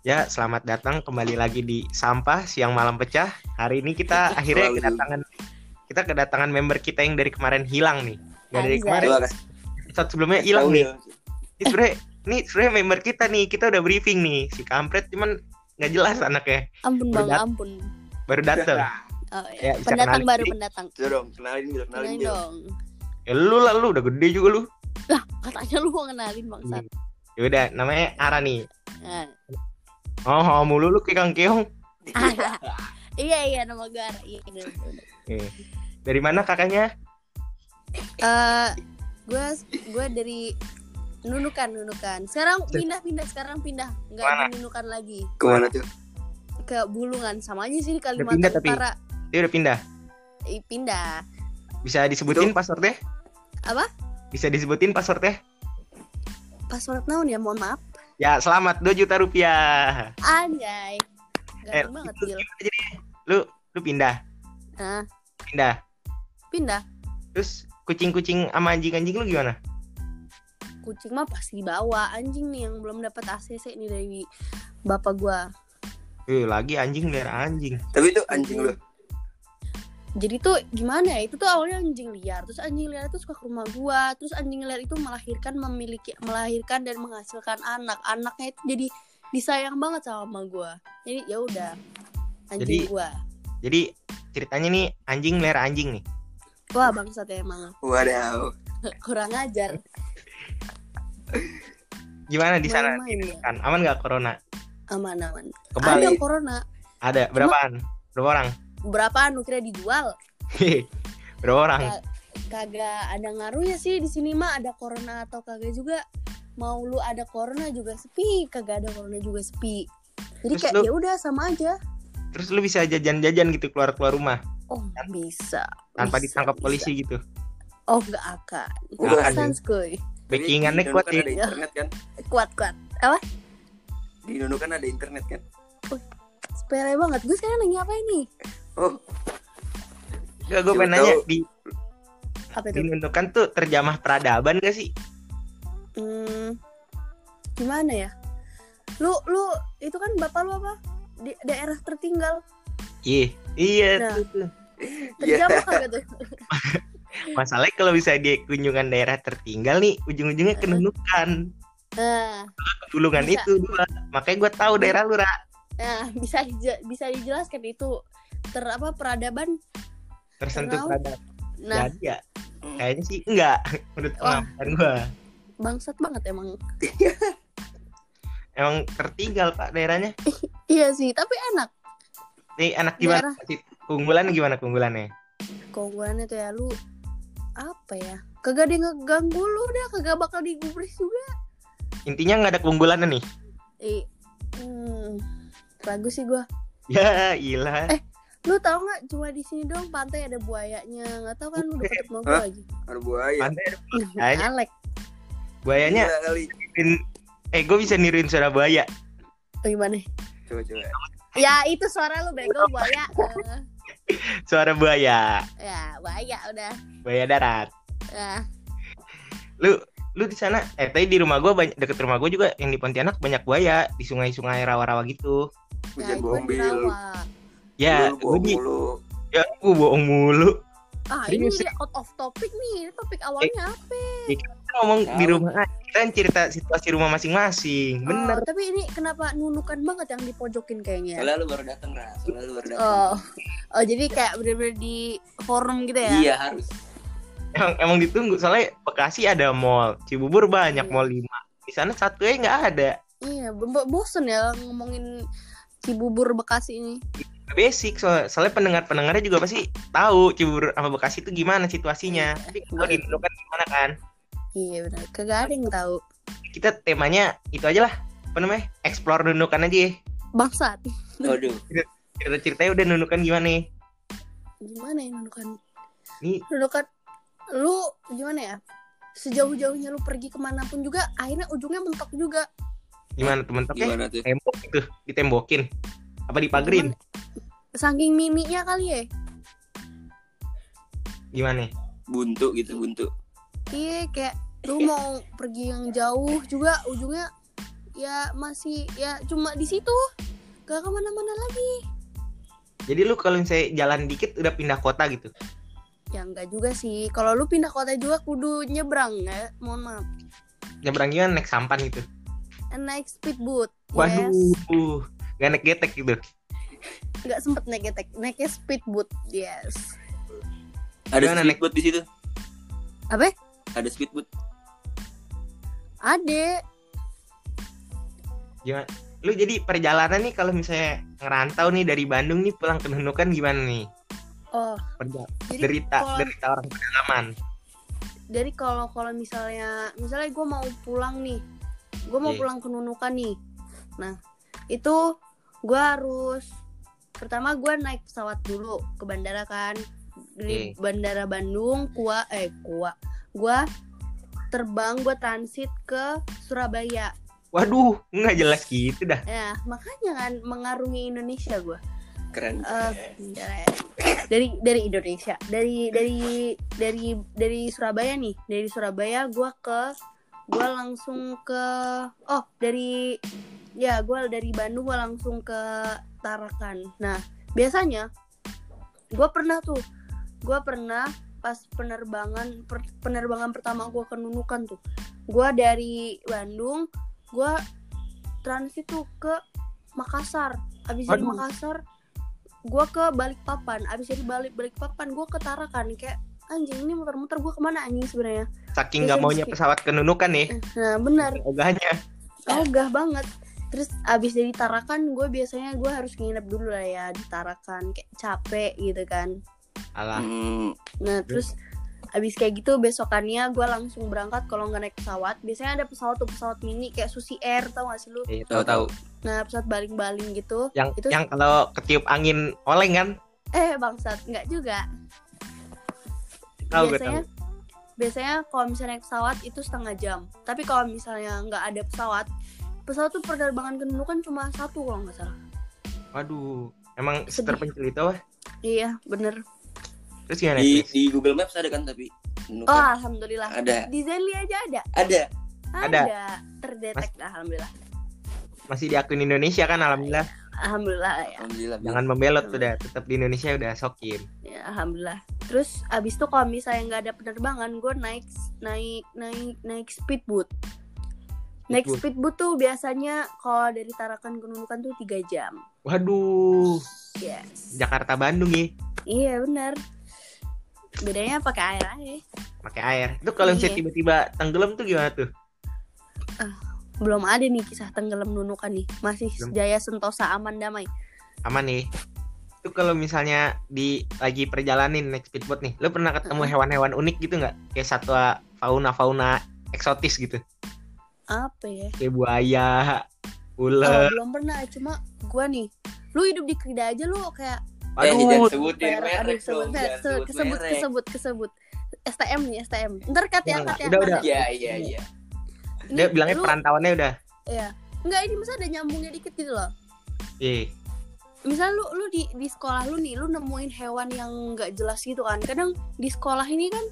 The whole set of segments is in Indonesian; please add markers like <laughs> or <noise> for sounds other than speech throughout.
Ya, selamat datang kembali lagi di Sampah Siang Malam Pecah. Hari ini kita akhirnya Selalu. kedatangan kita kedatangan member kita yang dari kemarin hilang nih. Nggak dari kemarin, episode sebelumnya hilang nih. ya. Ini sebenarnya ini sebenarnya member kita nih. Kita udah briefing nih. Si kampret cuman nggak jelas anaknya. Ampun bang, Berdat- ampun. Baru dateng. <laughs> Oh, Ya, ya. pendatang kenalin baru pendatang. Coba dong, kenalin dulu, kenalin Kenalin dong. Ya lu lah lu udah gede juga lu. Lah, katanya lu mau kenalin bangsat. Ya udah, namanya Ara nih. Nah. Oh, oh mulu lu keong keong. <laughs> iya iya nama gue. Iya bener, bener. Eh, Dari mana kakaknya? Eh, gue gue dari Nunukan Nunukan. Sekarang pindah pindah sekarang pindah. Enggak Mana? di Nunukan lagi. Ke mana tuh? Ke Bulungan sama aja sih di pindah Kalimantan tapi? Utara. Dia udah pindah. Ih, pindah. Bisa disebutin passwordnya? Apa? Bisa disebutin passwordnya? Password naon ya, mohon maaf. Ya, selamat 2 juta rupiah. Anjay. Eh, Ganteng banget, Gil. jadi lu lu pindah, Nah, pindah. pindah. Terus kucing-kucing sama anjing-anjing lu gimana? kucing mah pasti dibawa anjing nih yang belum dapat ACC nih dari bapak gua Eh, lagi anjing biar anjing. Tapi itu anjing lu. Jadi tuh gimana ya itu tuh awalnya anjing liar terus anjing liar itu suka ke rumah gua terus anjing liar itu melahirkan memiliki melahirkan dan menghasilkan anak anaknya itu jadi disayang banget sama mama gua jadi ya udah Jadi- anjing gua Jadi ceritanya nih anjing melihara anjing nih. wah bangsat ya emang Wadaw. <laughs> kurang ajar Gimana di sana? Kan aman nggak corona? aman aman Kembali. ada corona Ada berapaan? Berapa orang? Berapa anu kira dijual Berapa orang? Ka- kagak ada ngaruhnya sih di sini mah ada corona atau kagak juga mau lu ada corona juga sepi kagak ada corona juga sepi jadi Terus kayak lu- ya udah sama aja Terus lu bisa jajan-jajan gitu keluar-keluar rumah oh bisa tanpa bisa, ditangkap bisa. polisi gitu. oh nggak akan Nggak akan. sans kuy Tapi Backingannya kuat ya. ada internet kan? kuat kuat Di Nunukan ada internet kan? sepele banget gue sekarang lagi apa ini Oh, Gak gue Siapa pengen nanya di apa itu tuh terjamah peradaban gak sih? hmm, gimana ya lu lu itu kan bapak lu apa di daerah tertinggal Iya, iya Nah. tuh, tuh. iya. terjamah kagak tuh <laughs> Masalahnya kalau bisa di kunjungan daerah tertinggal nih, ujung-ujungnya ke Nunukan. nah Bulungan Bisa. itu dua. Makanya gue tahu daerah lu, Ra. Nah, bisa bisa dijelaskan itu ter apa peradaban. Tersentuh peradaban. Nah, Jadi ya, kayaknya sih enggak <laughs> menurut Wah. pengamatan gue. bangsat banget emang. <laughs> Emang tertinggal Pak daerahnya. <laughs> Iya sih, tapi enak. Nih anak gimana? Keunggulannya gimana keunggulannya? Keunggulannya tuh ya lu apa ya? Kagak yang ngeganggu lu dah, kagak bakal digubris juga. Intinya nggak ada keunggulannya nih. Eh, hmm, ragu sih gua. Ya, ilah. Eh. Lu tau nggak cuma di sini dong pantai ada buayanya. Nggak tahu kan lu deket rumah gua Hah? lagi. Ada buaya. Pantai ada buayanya. Alek. Buayanya kali. eh gue bisa niruin suara buaya. Oh, gimana? Coba coba. Ya itu suara lu bego buaya. <laughs> Suara buaya. ya buaya udah. Buaya darat. Nah, Lu lu di sana eh tadi di rumah gue banyak deket rumah gue juga yang di Pontianak banyak buaya di sungai-sungai rawa-rawa gitu. Hujan ya, bohong di. Ya, Lu gue bohong di mulu. ya gue bohong mulu. Ah, ini Serius, jadi out of topic nih. Ini topik awalnya apa? Kita ngomong di Tahu. rumah aja. kita kan cerita situasi rumah masing-masing. Bener. Oh, tapi ini kenapa nunukan banget yang dipojokin kayaknya? Soalnya lu baru datang, Ra. Soalnya lu baru datang. Oh, <laughs> oh jadi kayak bener-bener di forum gitu ya? Iya, harus. Emang, emang ditunggu soalnya Bekasi ada mall, Cibubur banyak Iya. mall 5. Di sana satu aja nggak ada. Iya, bo- bosen ya ngomongin Cibubur Bekasi ini. Basic soal, soalnya pendengar-pendengarnya juga pasti tahu Cibubur sama Bekasi itu gimana situasinya. Tapi kalau di Indo kan gimana kan? Iya benar, kagak ada yang tahu. Kita temanya itu aja lah. Apa namanya? Explore nunukan aja ya. Bangsat. Waduh. Cerita-ceritanya udah nunukan gimana nih? Gimana ya nunukan? Nih Nunukan lu gimana ya? Sejauh-jauhnya lu pergi ke mana pun juga akhirnya ujungnya mentok juga. gimana temen-temen? Gimana tuh? Tembok itu ditembokin. Apa dipagerin? Saking miminya kali ya. Gimana? Buntu gitu, buntu. Iya kayak lu mau <laughs> pergi yang jauh juga ujungnya ya masih ya cuma di situ gak ke mana-mana lagi Jadi lu kalau misalnya jalan dikit udah pindah kota gitu. ya enggak juga sih kalau lu pindah kota juga kudu nyebrang ya mohon maaf Nyebrang gimana naik sampan gitu. naik speedboat Waduh. yes Gak naik getek gitu. Nggak sempet naik getek naiknya speedboat yes Ada Gimana, speedboat di situ. apa Ada speedboat. ade Gimana? Lu jadi perjalanan nih kalau misalnya ngerantau nih dari Bandung nih pulang ke Nunukan gimana nih? oh Perja- jadi derita kalau- derita orang pedalaman. dari kalau kalau misalnya misalnya gue mau pulang nih gue mau Oke. pulang ke Nunukan nih nah itu gue harus pertama gue naik pesawat dulu ke bandara kan. Dari bandara Bandung kuah eh kuah gue terbang gue transit ke Surabaya. Waduh, nggak jelas gitu dah. ya makanya kan mengarungi Indonesia gue Keren. Eh, dari dari Indonesia. Dari dari dari dari Surabaya nih. Dari Surabaya gua ke gua langsung ke oh dari ya gua dari Bandung gua langsung ke Tarakan nah biasanya gua pernah tuh gua pernah pas penerbangan per- penerbangan pertama gua ke Nunukan tuh. Gua dari Bandung gua transit tuh ke Makassar. Abis dari Aduh. Makassar gua ke Balikpapan. Abis dari balik Balikpapan gua ke Tarakan. Kayak anjing ini muter-muter gua ke mana anjing sebenarnya? Saking nggak maunya pesawat ke Nunukan nih. nah benar. Ogahnya. ogah banget terus abis dari Tarakan gue biasanya gue harus nginep dulu lah ya di Tarakan kayak capek gitu kan Alah. Hmm, nah terus abis kayak gitu besokannya gue langsung berangkat kalau nggak naik pesawat biasanya ada pesawat tuh pesawat mini kayak Susi Air tau gak sih lu Eh, tahu tahu. nah pesawat baling-baling gitu Yang Itu- yang kalau ketiup angin oleng kan? eh bangsat nggak juga Tahu gue biasanya tahu. biasanya kalau misalnya naik pesawat itu setengah jam tapi kalau misalnya nggak ada pesawat pesawat tuh penerbangan ke Nunukan cuma satu kalau nggak salah Waduh, emang Sedih. terpencil itu wah. iya bener Terus gimana? di di Google Maps ada kan tapi oh Nunukan. alhamdulillah Ada. di Zenly aja ada Ada. Ada. terdetek alhamdulillah Masih di akun Indonesia kan alhamdulillah. alhamdulillah ya. Alhamdulillah. Jangan membelot tuh dah, tetap di Indonesia udah sokin. ya alhamdulillah terus abis itu kalau misalnya nggak ada penerbangan gue naik naik naik naik speedboat naik Speedboat. tuh biasanya kalau dari Tarakan ke Nunukan tuh tiga jam Waduh, yes Jakarta Bandung ya, iya benar bedanya pakai air aja pakai air. Itu kalau misalnya Iya. tiba-tiba tenggelam tuh gimana tuh? belum ada nih kisah tenggelam Nunukan nih masih Belum. Jaya Sentosa aman damai Aman nih. Itu kalau misalnya di lagi perjalanin naik speedboat nih, lu pernah ketemu hewan-hewan unik gitu nggak? Kayak satwa fauna-fauna eksotis gitu, apa ya kayak buaya, Oh, ular. belum pernah cuma gua nih lu hidup di Krida aja lu kayak Eh, jangan Aduh, sebutin merek, merek aduh, dong. sebut, Jangan se- sebut kesebut, merek. kesebut, kesebut. STM nih, STM. Ntar kat ya, Udah, kat ya. udah, kat udah. ya. Iya, iya, iya. Ini dia bilangnya lu- perantauannya udah. Iya. Enggak, ini masa ada nyambungnya dikit gitu loh. Iya. Misalnya lu lu di di sekolah lu nih, lu nemuin hewan yang nggak jelas gitu kan. Kadang di sekolah ini kan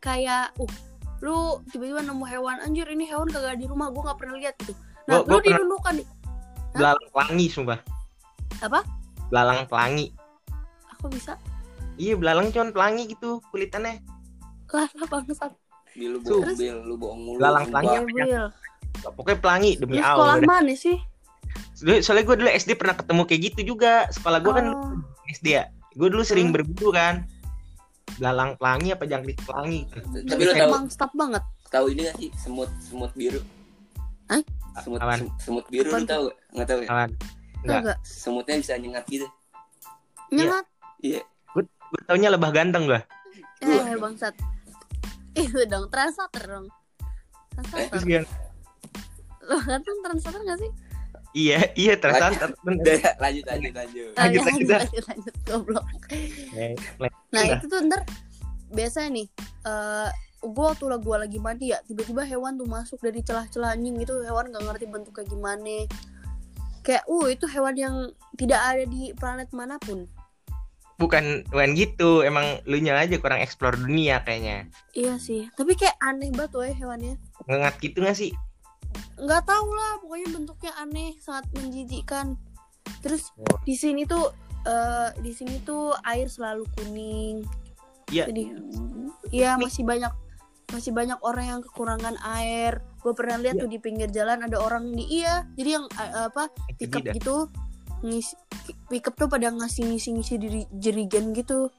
kayak uh lu tiba-tiba nemu hewan anjir ini hewan kagak di rumah gua nggak pernah lihat gitu. Nah, Gua- gua lu Nunukan nih. Belalang pelangi sumpah. Apa? Belalang pelangi. Aku bisa Iya, belalang cuman pelangi gitu kulitannya. lah lah bangsat. Bil, lu bohong, Terus? Bil, lu bohong mulu. Pelangi. Wil. Pokoknya pelangi demi Allah. sekolah udah. mana sih? Dulu- Soalnya gue dulu SD pernah ketemu kayak gitu juga. Sekolah gue kan Oh. SD ya. Gue dulu sering Hmm. berburu kan. Belalang pelangi apa jangkrik pelangi. Tapi lu tahu Emang stop banget. tahu ini gak sih semut semut biru? Hah? Semut sem- semut biru Apaan lu tahu gak? Enggak tahu ya? Apaan? Enggak. Semutnya bisa nyengat gitu. Nyengat. Iya. Gue taunya lebah ganteng gue. Wah. Eh bangsat. Itu dong translator dong. Terus Translator. gimana? Lo ganteng translator gak sih? Iya, iya. Udah, lanjut lanjut lanjut. Lanjut, ya, lanjut, lanjut, lanjut, goblok. Nah itu tuh ntar biasanya nih. eh gue waktu lah gue lagi mandi ya tiba-tiba hewan tuh masuk dari celah-celah anjing gitu hewan gak ngerti bentuknya gimana kayak uh itu hewan yang tidak ada di planet mana pun Bukan bukan gitu, emang lu nya aja kurang explore dunia kayaknya. iya sih tapi kayak aneh banget tuh ya hewannya Ngengat gitu gak sih? Nggak tahu lah pokoknya bentuknya aneh sangat menjijikkan terus Oh. di sini tuh eh, di sini tuh air selalu kuning Iya. jadi iya masih banyak masih banyak orang yang kekurangan air gue pernah lihat Iya. tuh di pinggir jalan ada orang di iya jadi yang eh, apa pickup dah. gitu ngisi pickup tuh pada ngasih ngisi ngisi diri jerigen gitu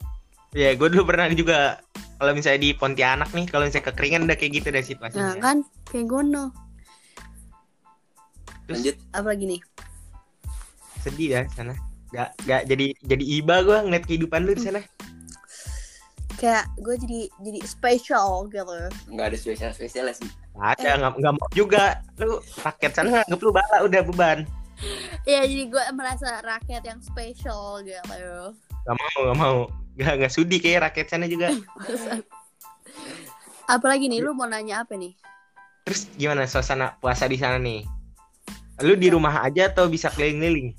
Ya, gue dulu pernah juga kalau misalnya di Pontianak nih, kalau misalnya kekeringan udah kayak gitu deh nah situasinya. kan kayak gono Terus- Lanjut. apalagi nih Sedih ya sana. Gak, gak jadi jadi iba gue ngeliat kehidupan lu di sana. kayak gue jadi jadi special gitu Nggak ada spesial spesial sih. Gak Eh. ada, nggak nggak mau juga. Lu rakyat sana nggak perlu bala udah beban. ya jadi gue merasa rakyat yang special gitu Gak mau, gak mau. Gak, gak sudi kayak rakyat sana juga. <laughs> apalagi nih lu mau nanya apa nih Terus gimana suasana puasa di sana nih? Lu di rumah aja atau bisa keliling-keliling?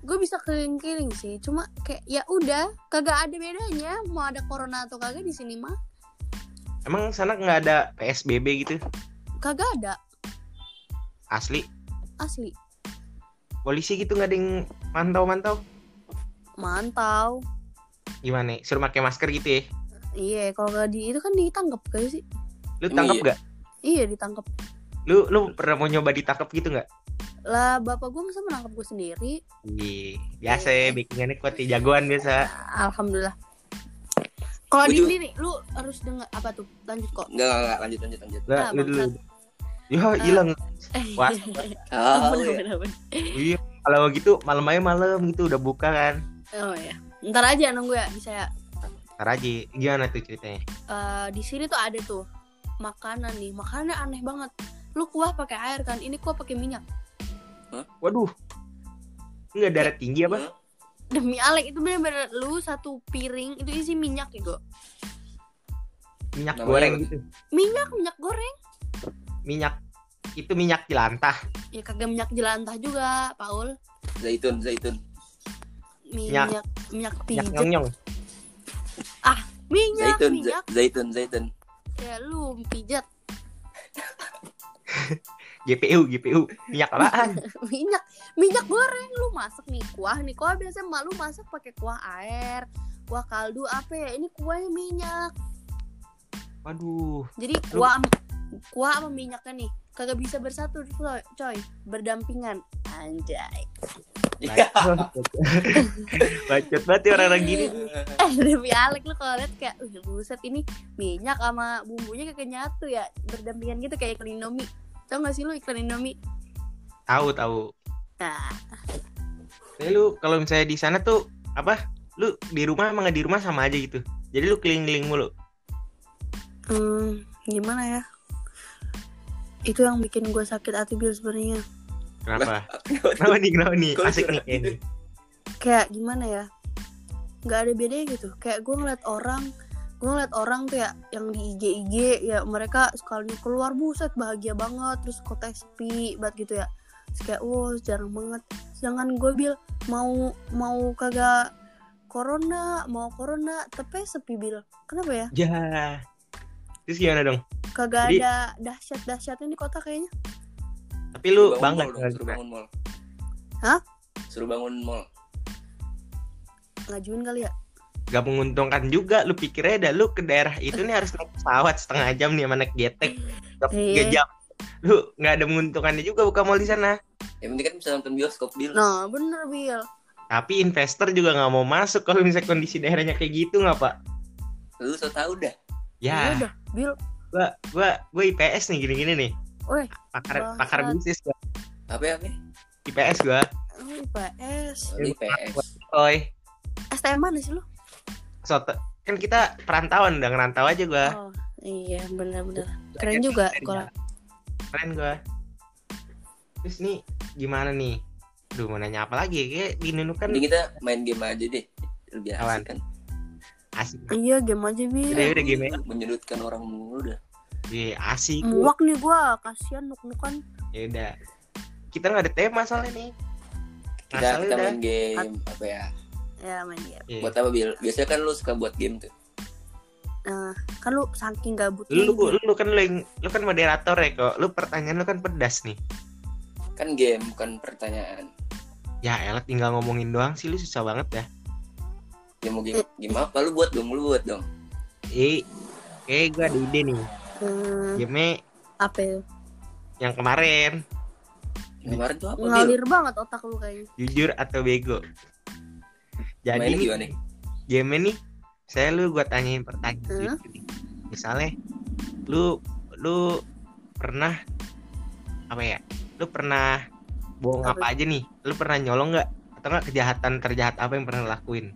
gue bisa keliling-keliling sih cuma kayak ya udah kagak ada bedanya mau ada corona atau kagak di sini mah Emang sana nggak ada PSBB gitu? kagak ada Asli? asli Polisi gitu nggak ada yang mantau-mantau? mantau Gimana? nih? Suruh pakai masker gitu ya? iya kalau nggak di itu kan ditangkap gak sih Lu tangkap iya? nggak? iya ditangkap Lu lu pernah mau nyoba ditangkap gitu nggak? Lah bapak gue masa menangkap gue sendiri Iya, biasa ya backingannya kuat ya, jagoan biasa. alhamdulillah kalau di sini nih lu harus dengar apa tuh lanjut kok Enggak, enggak, enggak. Lanjut, lanjut, lanjut. Nggak, Ah, lu dulu. bangsat. Ya hilang. <laughs> Wah, Ah, bener, iya. iya. Kalau gitu malam aja malam gitu udah buka kan. oh ya ntar aja nunggu ya bisa ya Ntar aja, gimana tuh ceritanya? Eh, di sini tuh ada tuh makanan nih makanannya aneh banget lu kuah pakai air kan ini kuah pakai minyak Waduh. Enggak darah tinggi apa? Demi Alek itu bener-bener lu satu piring itu isi minyak ya go Minyak Namanya goreng apa? gitu. minyak minyak goreng Minyak itu minyak jelantah. ya kagak minyak jelantah juga Paul Zaitun, zaitun. minyak minyak Minyak pijet nyong-nyong. minyak Zaitun, minyak za- zaitun, zaitun. ya lu pijat <laughs> GPU, GPU. Minyak apaan? <laughs> minyak minyak goreng lu masak nih kuah nih kuah biasanya mak lu masak pakai kuah air kuah kaldu apa ya ini kuahnya minyak Waduh. jadi kuah kuah sama minyaknya nih kagak bisa bersatu coy, berdampingan anjay. <laughs> Bacot. Banget ya orang-orang gini. <laughs> eh demi Alek lu kalau lihat kayak "Wih, buset ini minyak sama bumbunya kagak nyatu ya berdampingan gitu kayak iklan Indomie tau gak sih lu iklan Indomie Tahu, tahu. nah Tapi lu kalau misalnya di sana tuh apa? Lu di rumah emang nggak di rumah sama aja gitu. Jadi lu keliling-keliling mulu. hmm, gimana ya itu yang bikin gue sakit hati bil sebenarnya Kenapa? Kenapa nih? Kenapa nih? Kok Asik nih kayaknya. kayak gimana ya nggak ada bedanya gitu kayak gue ngeliat orang gue ngeliat orang tuh ya yang di IG IG ya mereka sekali keluar buset bahagia banget terus kota sepi banget gitu ya terus kayak wow jarang banget jangan gue bil mau mau kagak corona mau corona tapi sepi bil kenapa ya Ya. Terus gimana dong? kagak Jadi- ada dahsyat dahsyatnya di kota kayaknya Tapi lu Bangun bangga mall dong, suruh bangun mall. Hah? Suruh bangun mall. ngajuin kali ya Gak menguntungkan juga lu pikir aja dah lu ke daerah itu nih harus naik pesawat setengah jam nih sama naik getek tiga Iya. jam lu nggak ada menguntungkannya juga buka mall di sana Yang penting kan bisa nonton bioskop bil. nah bener bil tapi investor juga nggak mau masuk kalau misalnya kondisi daerahnya kayak gitu nggak pak Lu so tau dah. ya ya udah bil gua gua gua IPS nih gini-gini nih Woi, pakar Bangsat. pakar bisnis gua Apa ya? apa? IPS gua oh, IPS Oh, di PS. oi STM mana sih lu soto kan kita perantauan udah ngerantau aja gua. Oh iya bener-bener keren juga kalau keren gua. Terus nih gimana nih? Duh mau nanya apa lagi? Kayak di Nunu kan kita main game aja deh. Lebih asik Awan. kan. asik. Iya game aja bil udah udah game Menyudutkan orang mulu dah. Iya, asik. Muak nih gua kasihan nuk nukan ya udah. Kita nggak ada tema soalnya nih. Kita, kita udah. main game apa ya? Ya main game Iya. Buat apa bil? Biasanya kan lu suka buat game tuh. Nah, kan lu saking gabutnya. Lu, gitu. lu, lu kan lu, yang- lu kan moderator ya kok. Lu pertanyaan lu kan pedas nih. Kan game bukan pertanyaan. Ya elah tinggal ngomongin doang sih lu susah banget ya. Ya mau game, game apa lu buat dong, lu buat dong. Eh, eh gue ada ide nih. Hmm, Game apa ya? yang kemarin Kemarin tuh apa Bil? Ngalir banget otak lu kayaknya. jujur atau bego. Jadi nih, gimana? game nih saya lu gua tanyain pertanyaan nih. Misalnya lu lu pernah apa ya? Lu pernah bohong Apa? apa aja nih? Lu pernah nyolong nggak? Atau nggak kejahatan terjahat apa yang pernah lu lakuin?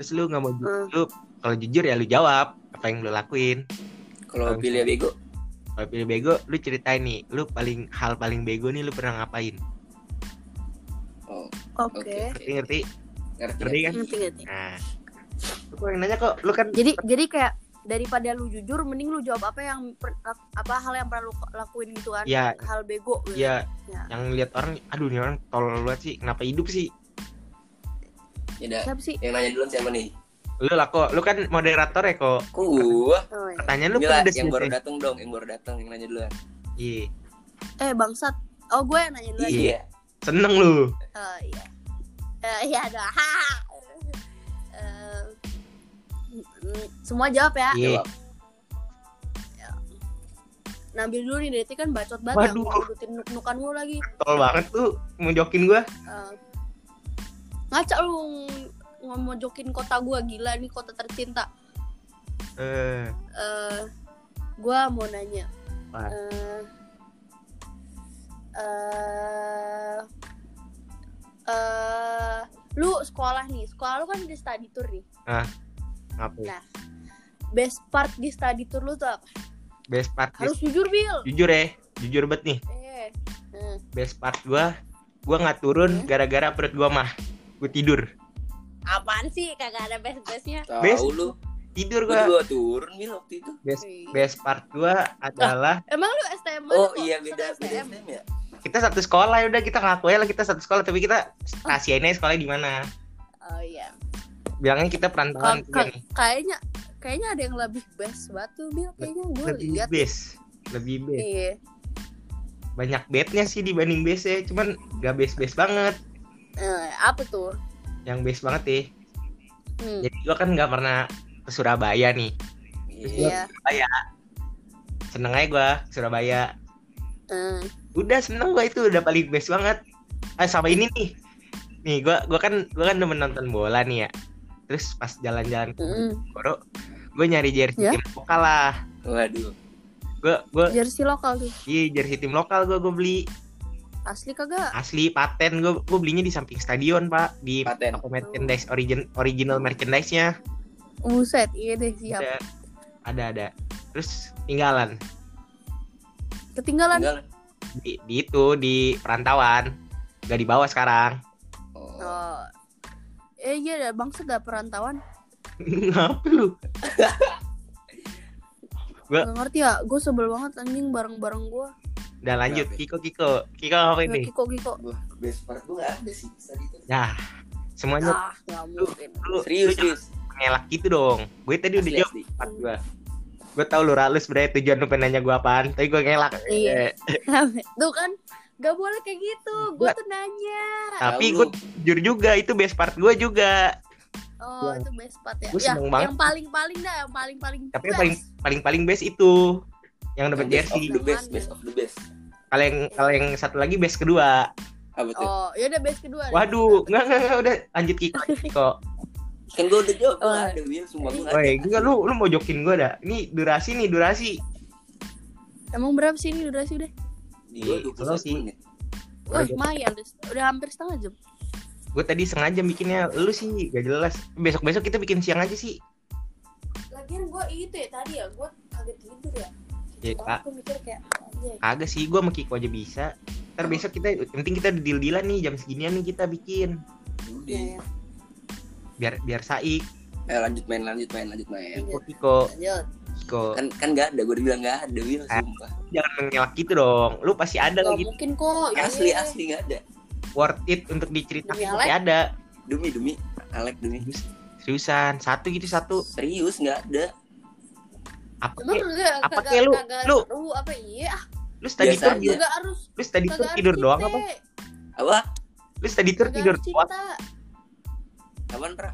Terus lu nggak mau Hmm. lu kalau jujur ya lu jawab apa yang lu lakuin. Kalau Kalau pilih bego, Kalau pilih bego, lu ceritain nih, lu paling hal paling bego nih lu pernah ngapain? oh Oke. Oke. Ngerti ngerti? ngerti. Kan? Ngerti ngerti. Nah, lu kok yang nanya kok, lu kan Jadi jadi kayak daripada lu jujur mending lu jawab apa yang per- apa hal yang pernah lu lakuin gitu kan ya hal bego gitu. ya Ya. yang lihat orang, aduh nih orang tolol banget sih, kenapa hidup sih? Ya udah. siapa sih Yang nanya duluan siapa nih? Lu lah kok, lu kan moderator ya kok. Kok gua? oh, iya. Pertanyaan lu Mila, pedes yang baru datang dong, yang baru datang yang nanya duluan. Iya, eh bangsat oh gue yang nanya dulu Iya. seneng lu. oh iya Eh, iya dah Ha. Eh, semua jawab ya Iya. Jawab. Nabil dulu nih Deti kan bacot banget Waduh. ya ngurutin nuk-nukan lu lagi Tol banget tuh mau jokin gua. Eh, ngaca lu ngomojokin kota gua gila nih kota tercinta Eh, eh gua mau nanya eh eh eh, lu sekolah nih sekolah lu kan di study tour nih ngapain? Nah. best part di study tour lu tuh apa Best part harus jujur Bill jujur ya, jujur banget nih. eh eh. Best part gua, gua nggak turun Hmm? gara-gara perut gua mah. Gua tidur. apaan sih kagak ada best bestnya Best. Tahu lu. Tidur Gua gua. turun Mil waktu itu. Best best part gua adalah emang lu STM mana Oh kok? iya beda STM? STM ya. Kita satu sekolah ya udah kita ngaku aja lah kita satu sekolah. Tapi kita rahasiainnya sekolahnya di mana. Oh iya. Bilangnya kita perantauan Ka- juga ka- kayaknya kayaknya ada yang lebih best batu Bill kayaknya gue lebih lihat base lebih base iya. Banyak bednya sih dibanding base ya cuman gak base base banget. Eh, apa tuh? Yang base banget ya Hmm, jadi gua kan nggak pernah ke Surabaya nih. Iya. iya seneng aja gua ke Surabaya Eh, udah seneng gua itu. Udah paling best banget. Ah sama ini nih. Nih gua gua kan gua kan demen nonton bola nih ya. Terus pas jalan-jalan ke. Boro gue nyari jersey Ya? tim lokal lah. Waduh. gue gue jersey lokal tuh? Iya jersey tim lokal gue gue beli. Asli kagak? Asli paten. Gue gue belinya di samping stadion pak. Di Paten. toko merchandise origin original merchandise nya buset iya deh siap. Ada ada ada. Terus tinggalan ketinggalan Tinggal. di, di itu di perantauan gak dibawa sekarang Oh. oh eh iya dah bangsa dah perantauan ngapa lu Gua- <laughs> Gak ngerti ya gue sebel banget anjing bareng-bareng gue udah lanjut Kenapa? Kiko Kiko Kiko apa ini Kiko Kiko best part nggak ada sih tadi itu. ya semuanya ah mungkin lu, Serius, lu serius. ngelak gitu dong gue tadi udah Asli, jawab asli. part gue gue tau lu ralus berarti tujuan lu pengen nanya gue apaan. Tapi gue ngelak. Iya. Eh, tuh kan gak boleh kayak gitu. Gue tuh nanya. Tapi gue jujur juga itu best part gue juga. Oh itu best part ya. gua ya seneng banget. yang paling paling dah yang paling paling tapi yang paling paling paling best itu yang dapat Best of jersey the best, best of the best. kalau yang kalau yang satu lagi best kedua. Apa tuh? oh ya udah best kedua. Waduh nggak nggak nggak, udah lanjut Kiko Kiko Kan gua udah jawab, gua Oh. ada Will, gua nggak Woi, ada. enggak lu lu mau jokin gue dah. Ini durasi nih, durasi. emang berapa sih ini durasi udah Iya, 21 kalau sih. menit. Wah, lumayan udah, udah hampir setengah jam. Gue tadi sengaja bikinnya, lu sih gak jelas. Besok-besok kita bikin siang aja sih. Lagian gue itu ya tadi ya, gue kaget tidur ya. Ya, Kak. Aku mikir kayak, anjay. Kagak sih, gue sama Kiko aja bisa. Ntar besok kita, penting kita deal-dealan nih, jam seginian nih kita bikin. Udah. Biar biar saik. Eh lanjut main, lanjut main, lanjut main. Kiko, Kiko, Lanjut. Kiko. Kan kan nggak ada, gua udah bilang nggak ada Will, Ah. sumpah. Jangan mengelak gitu dong. Lu pasti ada lagi. mungkin kok. iya. Asli asli nggak ada. Worth it untuk diceritakan pasti ada. Demi demi Alek demi. Seriusan, satu gitu satu. Serius nggak ada. Apa Emang kagak apa kagak kek lu? kagak Lu? seru apa iya? Ah, Lu study tour gitu? Harus Lu study tour tidur doang apa? Apa? Lu study tour tidur doang? Cinta. Apaan, Ra?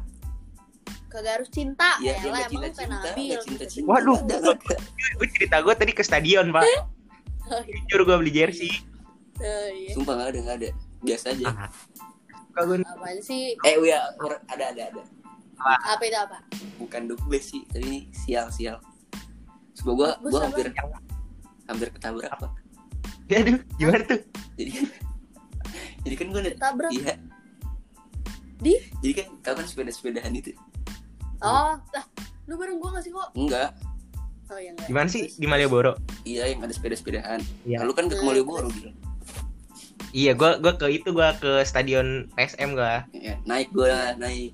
Kagak harus cinta. Iya, Ya dia nggak kayak Nabil. nggak cinta-cinta. Waduh. <laughs> Gue cerita gue tadi ke stadion pak. Jujur gue beli jersey. Oh, iya. Sumpah nggak ada, nggak ada. Biasa aja. Ah. Gue Apaan sih? Eh, iya, or- ada, ada, ada. Apa itu apa? Bukan dubes sih, tapi. Semoga gua, Dubes gua apa? hampir hampir ketabrak apa? Aduh, gimana tuh? Jadi kan, <laughs> jadi kan gue Tabrak. Iya. Di? Jadi kan kau kan sepeda-sepedahan itu. Oh, lah. Lu bareng gua gak sih kok? Enggak. Oh iya enggak. Gimana sih di Malioboro? Iya yang ada sepeda-sepedahan. Iya. Lalu kan ke Hmm, Malioboro gitu. Iya, gue gua ke itu gue ke stadion PSM gue. Ya, naik gua naik.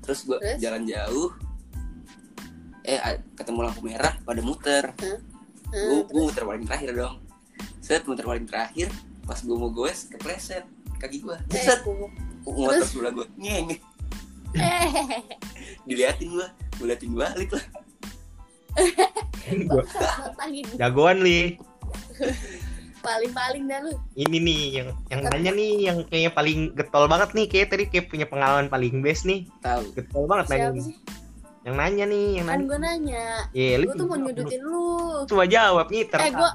Terus gua Terus? jalan jauh. Eh ketemu lampu merah pada muter. Hmm, Gua, terus? gua muter paling terakhir dong. Set muter paling terakhir. Pas gua mau goes kepleset kaki gua. Eh, Set gua- Terus? sebelah gua. Ngeng. <laughs> Eh, Diliatin gua. Gua liatin balik lah. Jagoan li. paling-paling dah lu. Ini nih yang yang nanya nih yang kayaknya paling getol banget nih kayak tadi kayak punya pengalaman paling best nih. Tahu. Getol banget nanya. Siapa nih. sih? Yang nanya nih, yang Kan nanya. gua nanya. Iya, lu Gua tuh mau nyudutin lu. Cuma jawab ngiter. Eh gua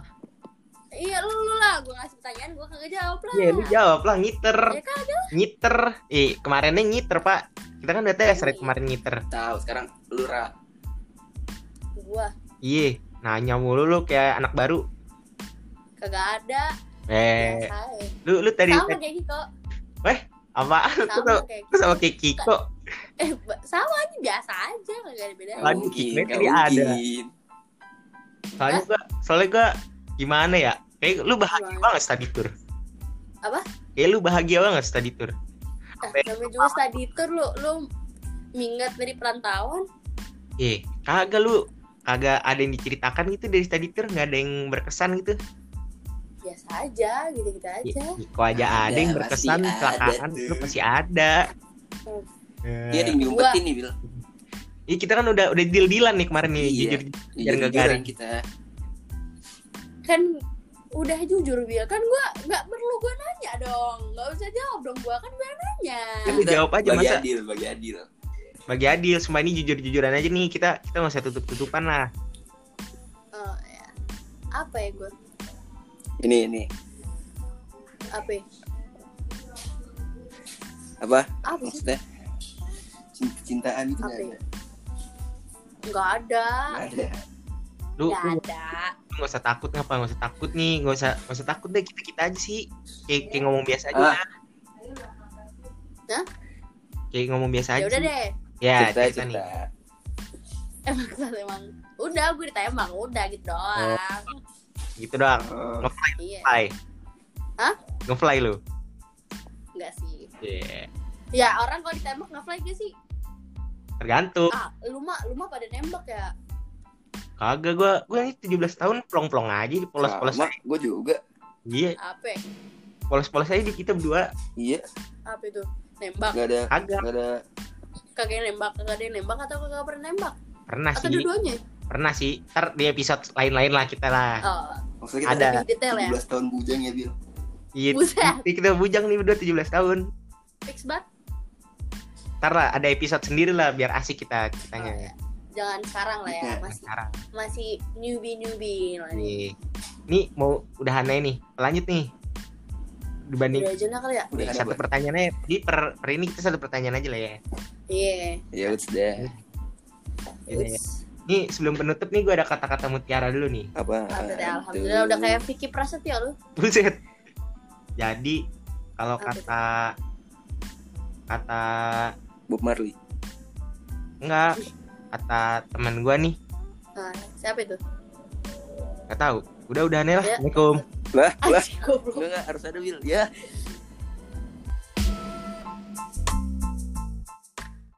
Iya lu, lu lah, gua ngasih pertanyaan gua kagak jawab lah. Iya, lu jawab lah ngiter. Ya kagak. Ngiter. Eh, kemarinnya ngiter, Pak. Kita kan udah tes Red, kemarin ngiter. Tahu sekarang lu ra. Gua Iya, nanya mulu lu kayak anak baru. kagak ada. Eh, aja. lu lu tadi Sama kayak Kiko. apaan? Lu Sama sama, kayak lu sama kayak Kiko. Eh, sama aja biasa aja kagak ada bedanya. Nggak mungkin, nggak tadi ada. Soalnya gua soalnya gua gimana ya? Kayak lu bahagia Gimana? banget study tour. Apa? Kayak lu bahagia banget study tour. Eh, namanya juga study tour lu, lu minggat dari perantauan. Eh, kagak lu kagak ada yang diceritakan gitu dari study tour nggak ada yang berkesan gitu Biasa aja, gitu-gitu aja. kok aja ada, Ada, yang berkesan pasti kecelakaan ada itu tuh. pasti ada Iya ada yang diumpetin nih Bil. Iya kita kan udah udah deal dealan nih kemarin nih Iya. jujur biar nggak garing. kita. Kan udah jujur Bil, kan gua nggak perlu gua nanya dong. Nggak usah jawab dong gua kan gua nanya. Kan jawab aja bagi masa adil, bagi adil. bagi adil semua ini jujur jujuran aja nih kita kita nggak usah tutup tutupan lah Oh, ya. Apa ya gua? Ini ini Apa? ya? apa? Apa? Maksudnya cinta-cintaan itu Apa nggak ya? ada. Nggak ada. Nggak ada. Lu ada. nggak usah takut ngapa nggak usah takut nih nggak usah nggak usah takut deh kita kita aja sih kayak kayak ngomong biasa aja Ah. Hah? kayak ngomong biasa Ya aja udah deh. ya cerita cerita nih. Emang emang udah gue ditembak udah gitu doang. gitu doang Oh, ngefly Iya. ngefly Hah? ngefly lu Enggak sih. Iya. Ya orang kalau ditembak nggak fly gak sih? tergantung Ah, lu mah lu mah pada nembak ya. Kagak gua gua ini 17 tahun plong plong aja polos polos sama gue juga. iya Apa? polos polos aja di kita berdua Iya, Apa itu? Nembak. nggak ada kagak nggak ada Kagak nembak, kagak ada yang nembak atau kagak pernah nembak? pernah Atau sih dua-duanya? pernah sih ntar di episode lain-lain lah kita lah Oh, maksudnya kita Ada. lebih detail ya. 17 tahun bujang ya Bil. iya Buset. <laughs> kita bujang nih berdua 17 tahun Fix banget. ntar lah ada episode sendiri lah biar asik kita Oh, kitanya ya. Jangan sekarang lah ya, Iya, masih sekarang masih newbie newbie lah nih. nih nih mau udahan aja nih lanjut nih dibanding Udah aja nah kali ya. Udah ada satu buat. pertanyaannya jadi per, per ini kita satu pertanyaan aja lah ya Iya. Ya udah. Ini, Uts. nih sebelum penutup nih gue ada kata-kata mutiara dulu nih Apa? Alhamdulillah, alhamdulillah udah kayak Vicky Prasetyo lu. buset jadi kalau kata kata Bob Marley. enggak <laughs> kata teman gue nih Nah, siapa itu? nggak tahu udah udahan ya lah Ya. assalamualaikum Lah, lah. Enggak harus ada Bil. Ya.